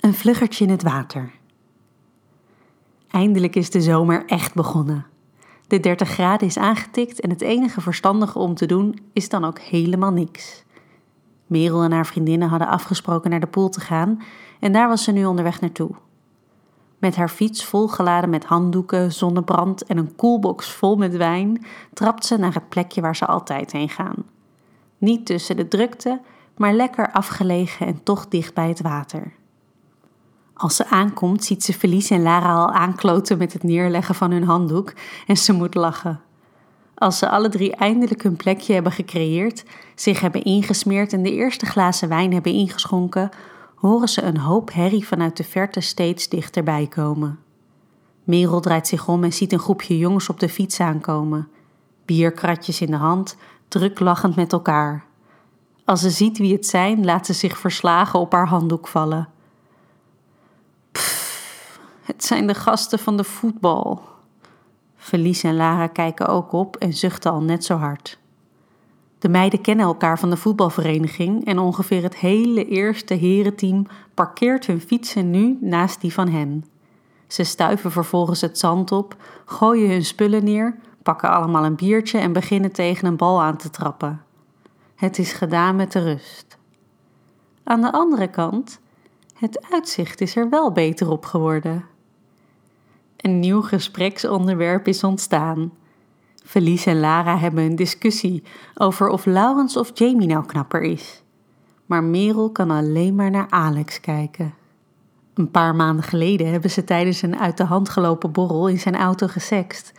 Een vluggertje in het water. Eindelijk is de zomer echt begonnen. De 30 graden is aangetikt en het enige verstandige om te doen is dan ook helemaal niks. Merel en haar vriendinnen hadden afgesproken naar de pool te gaan en daar was ze nu onderweg naartoe. Met haar fiets volgeladen met handdoeken, zonnebrand en een koelbox vol met wijn trapt ze naar het plekje waar ze altijd heen gaan. Niet tussen de drukte, maar lekker afgelegen en toch dicht bij het water. Als ze aankomt, ziet ze Felice en Lara al aankloten met het neerleggen van hun handdoek en ze moet lachen. Als ze alle drie eindelijk hun plekje hebben gecreëerd, zich hebben ingesmeerd en de eerste glazen wijn hebben ingeschonken, horen ze een hoop herrie vanuit de verte steeds dichterbij komen. Merel draait zich om en ziet een groepje jongens op de fiets aankomen. Bierkratjes in de hand, druk lachend met elkaar. Als ze ziet wie het zijn, laat ze zich verslagen op haar handdoek vallen. Het zijn de gasten van de voetbal. Felice en Lara kijken ook op en zuchten al net zo hard. De meiden kennen elkaar van de voetbalvereniging en ongeveer het hele eerste herenteam parkeert hun fietsen nu naast die van hen. Ze stuiven vervolgens het zand op, gooien hun spullen neer, pakken allemaal een biertje en beginnen tegen een bal aan te trappen. Het is gedaan met de rust. Aan de andere kant, het uitzicht is er wel beter op geworden. Een nieuw gespreksonderwerp is ontstaan. Felice en Lara hebben een discussie over of Laurens of Jamie nou knapper is. Maar Merel kan alleen maar naar Alex kijken. Een paar maanden geleden hebben ze tijdens een uit de hand gelopen borrel in zijn auto gesext.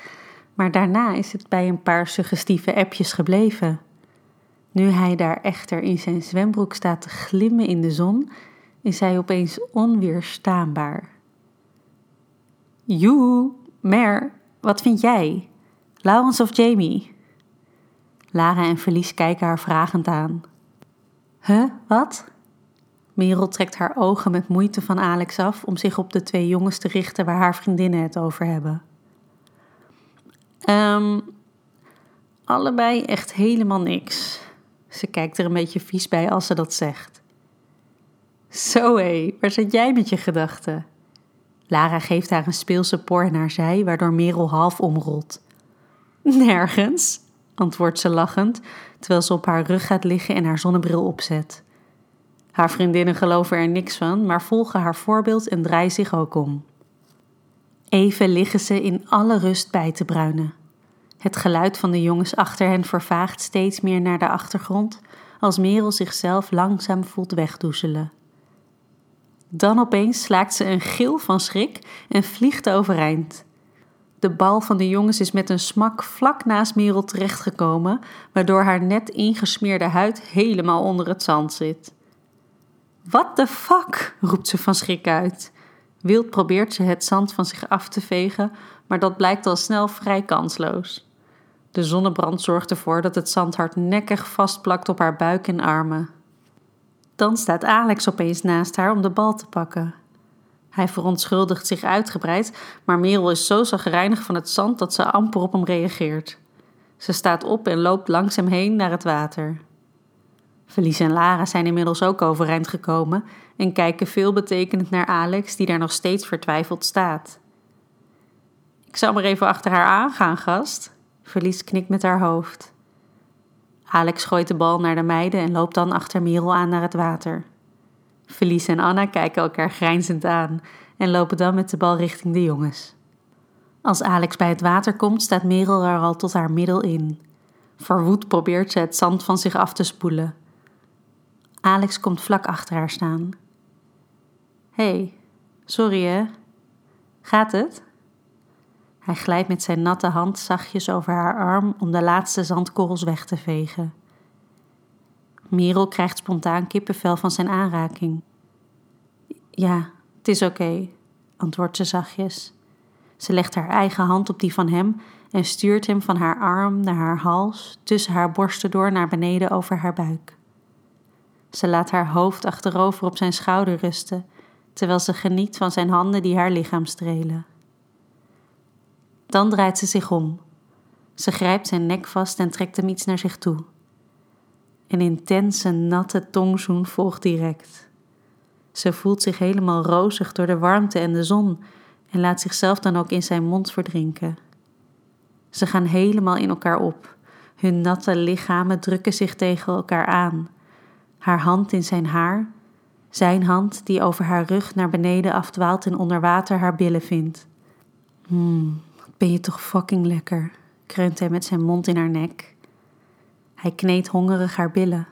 Maar daarna is het bij een paar suggestieve appjes gebleven. Nu hij daar echter in zijn zwembroek staat te glimmen in de zon, is hij opeens onweerstaanbaar. Joe, Mer, wat vind jij? Laurens of Jamie? Lara en Felice kijken haar vragend aan. Huh, wat? Merel trekt haar ogen met moeite van Alex af om zich op de twee jongens te richten waar haar vriendinnen het over hebben. Um, allebei echt helemaal niks. Ze kijkt er een beetje vies bij als ze dat zegt. Zo hé, waar zit jij met je gedachten? Lara geeft haar een speelse por in haar zij, waardoor Merel half omrolt. Nergens, antwoordt ze lachend, terwijl ze op haar rug gaat liggen en haar zonnebril opzet. Haar vriendinnen geloven er niks van, maar volgen haar voorbeeld en draaien zich ook om. Even liggen ze in alle rust bij te bruinen. Het geluid van de jongens achter hen vervaagt steeds meer naar de achtergrond, als Merel zichzelf langzaam voelt wegdoezelen. Dan opeens slaakt ze een gil van schrik en vliegt overeind. De bal van de jongens is met een smak vlak naast Merel terechtgekomen, waardoor haar net ingesmeerde huid helemaal onder het zand zit. What the fuck? roept ze van schrik uit. Wild probeert ze het zand van zich af te vegen, maar dat blijkt al snel vrij kansloos. De zonnebrand zorgt ervoor dat het zand hardnekkig vastplakt op haar buik en armen. Dan staat Alex opeens naast haar om de bal te pakken. Hij verontschuldigt zich uitgebreid, maar Merel is zo zagrijnig van het zand dat ze amper op hem reageert. Ze staat op en loopt langs hem heen naar het water. Felice en Lara zijn inmiddels ook overeind gekomen en kijken veelbetekenend naar Alex, die daar nog steeds vertwijfeld staat. Ik zou maar even achter haar aangaan, gast. Felice knikt met haar hoofd. Alex gooit de bal naar de meiden en loopt dan achter Merel aan naar het water. Felice en Anna kijken elkaar grijnzend aan en lopen dan met de bal richting de jongens. Als Alex bij het water komt, staat Merel er al tot haar middel in. Verwoed probeert ze het zand van zich af te spoelen. Alex komt vlak achter haar staan. Hey, sorry hè? Gaat het? Hij glijdt met zijn natte hand zachtjes over haar arm om de laatste zandkorrels weg te vegen. Merel krijgt spontaan kippenvel van zijn aanraking. Ja, het is oké, antwoordt ze zachtjes. Ze legt haar eigen hand op die van hem en stuurt hem van haar arm naar haar hals, tussen haar borsten door naar beneden over haar buik. Ze laat haar hoofd achterover op zijn schouder rusten, terwijl ze geniet van zijn handen die haar lichaam strelen. Dan draait ze zich om. Ze grijpt zijn nek vast en trekt hem iets naar zich toe. Een intense, natte tongzoen volgt direct. Ze voelt zich helemaal rozig door de warmte en de zon en laat zichzelf dan ook in zijn mond verdrinken. Ze gaan helemaal in elkaar op. Hun natte lichamen drukken zich tegen elkaar aan. Haar hand in zijn haar, zijn hand die over haar rug naar beneden afdwaalt en onder water haar billen vindt. Hmm, ben je toch fucking lekker, kreunt hij met zijn mond in haar nek. Hij kneedt hongerig haar billen.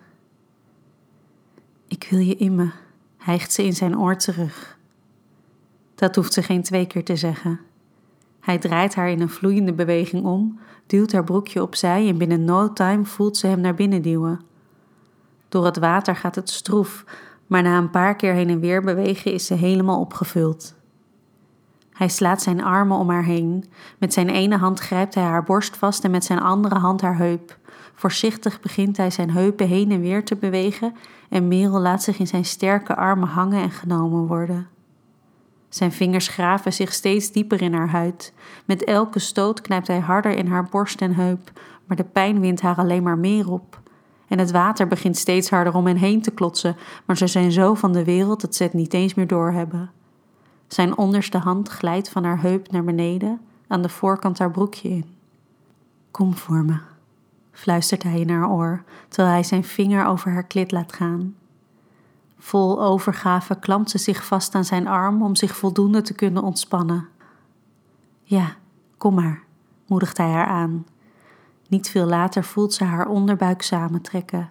Ik wil je in me, hijgt ze in zijn oor terug. Dat hoeft ze geen twee keer te zeggen. Hij draait haar in een vloeiende beweging om, duwt haar broekje opzij en binnen no time voelt ze hem naar binnen duwen. Door het water gaat het stroef, maar na een paar keer heen en weer bewegen is ze helemaal opgevuld. Hij slaat zijn armen om haar heen. Met zijn ene hand grijpt hij haar borst vast en met zijn andere hand haar heup. Voorzichtig begint hij zijn heupen heen en weer te bewegen en Merel laat zich in zijn sterke armen hangen en genomen worden. Zijn vingers graven zich steeds dieper in haar huid. Met elke stoot knijpt hij harder in haar borst en heup, maar de pijn wint haar alleen maar meer op. En het water begint steeds harder om hen heen te klotsen, maar ze zijn zo van de wereld dat ze het niet eens meer doorhebben. Zijn onderste hand glijdt van haar heup naar beneden, aan de voorkant haar broekje in. Kom voor me, fluistert hij in haar oor, terwijl hij zijn vinger over haar klit laat gaan. Vol overgave klampt ze zich vast aan zijn arm om zich voldoende te kunnen ontspannen. Ja, kom maar, moedigt hij haar aan. Niet veel later voelt ze haar onderbuik samentrekken.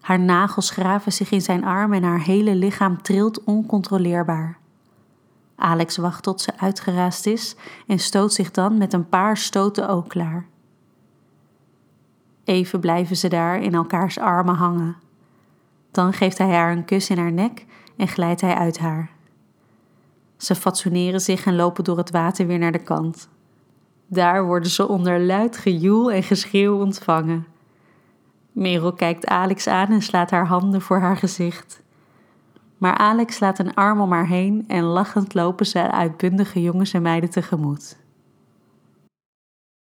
Haar nagels graven zich in zijn arm en haar hele lichaam trilt oncontroleerbaar. Alex wacht tot ze uitgeraasd is en stoot zich dan met een paar stoten ook klaar. Even blijven ze daar in elkaars armen hangen. Dan geeft hij haar een kus in haar nek en glijdt hij uit haar. Ze fatsoeneren zich en lopen door het water weer naar de kant. Daar worden ze onder luid gejoel en geschreeuw ontvangen. Merel kijkt Alex aan en slaat haar handen voor haar gezicht. Maar Alex slaat een arm om haar heen en lachend lopen ze uitbundige jongens en meiden tegemoet.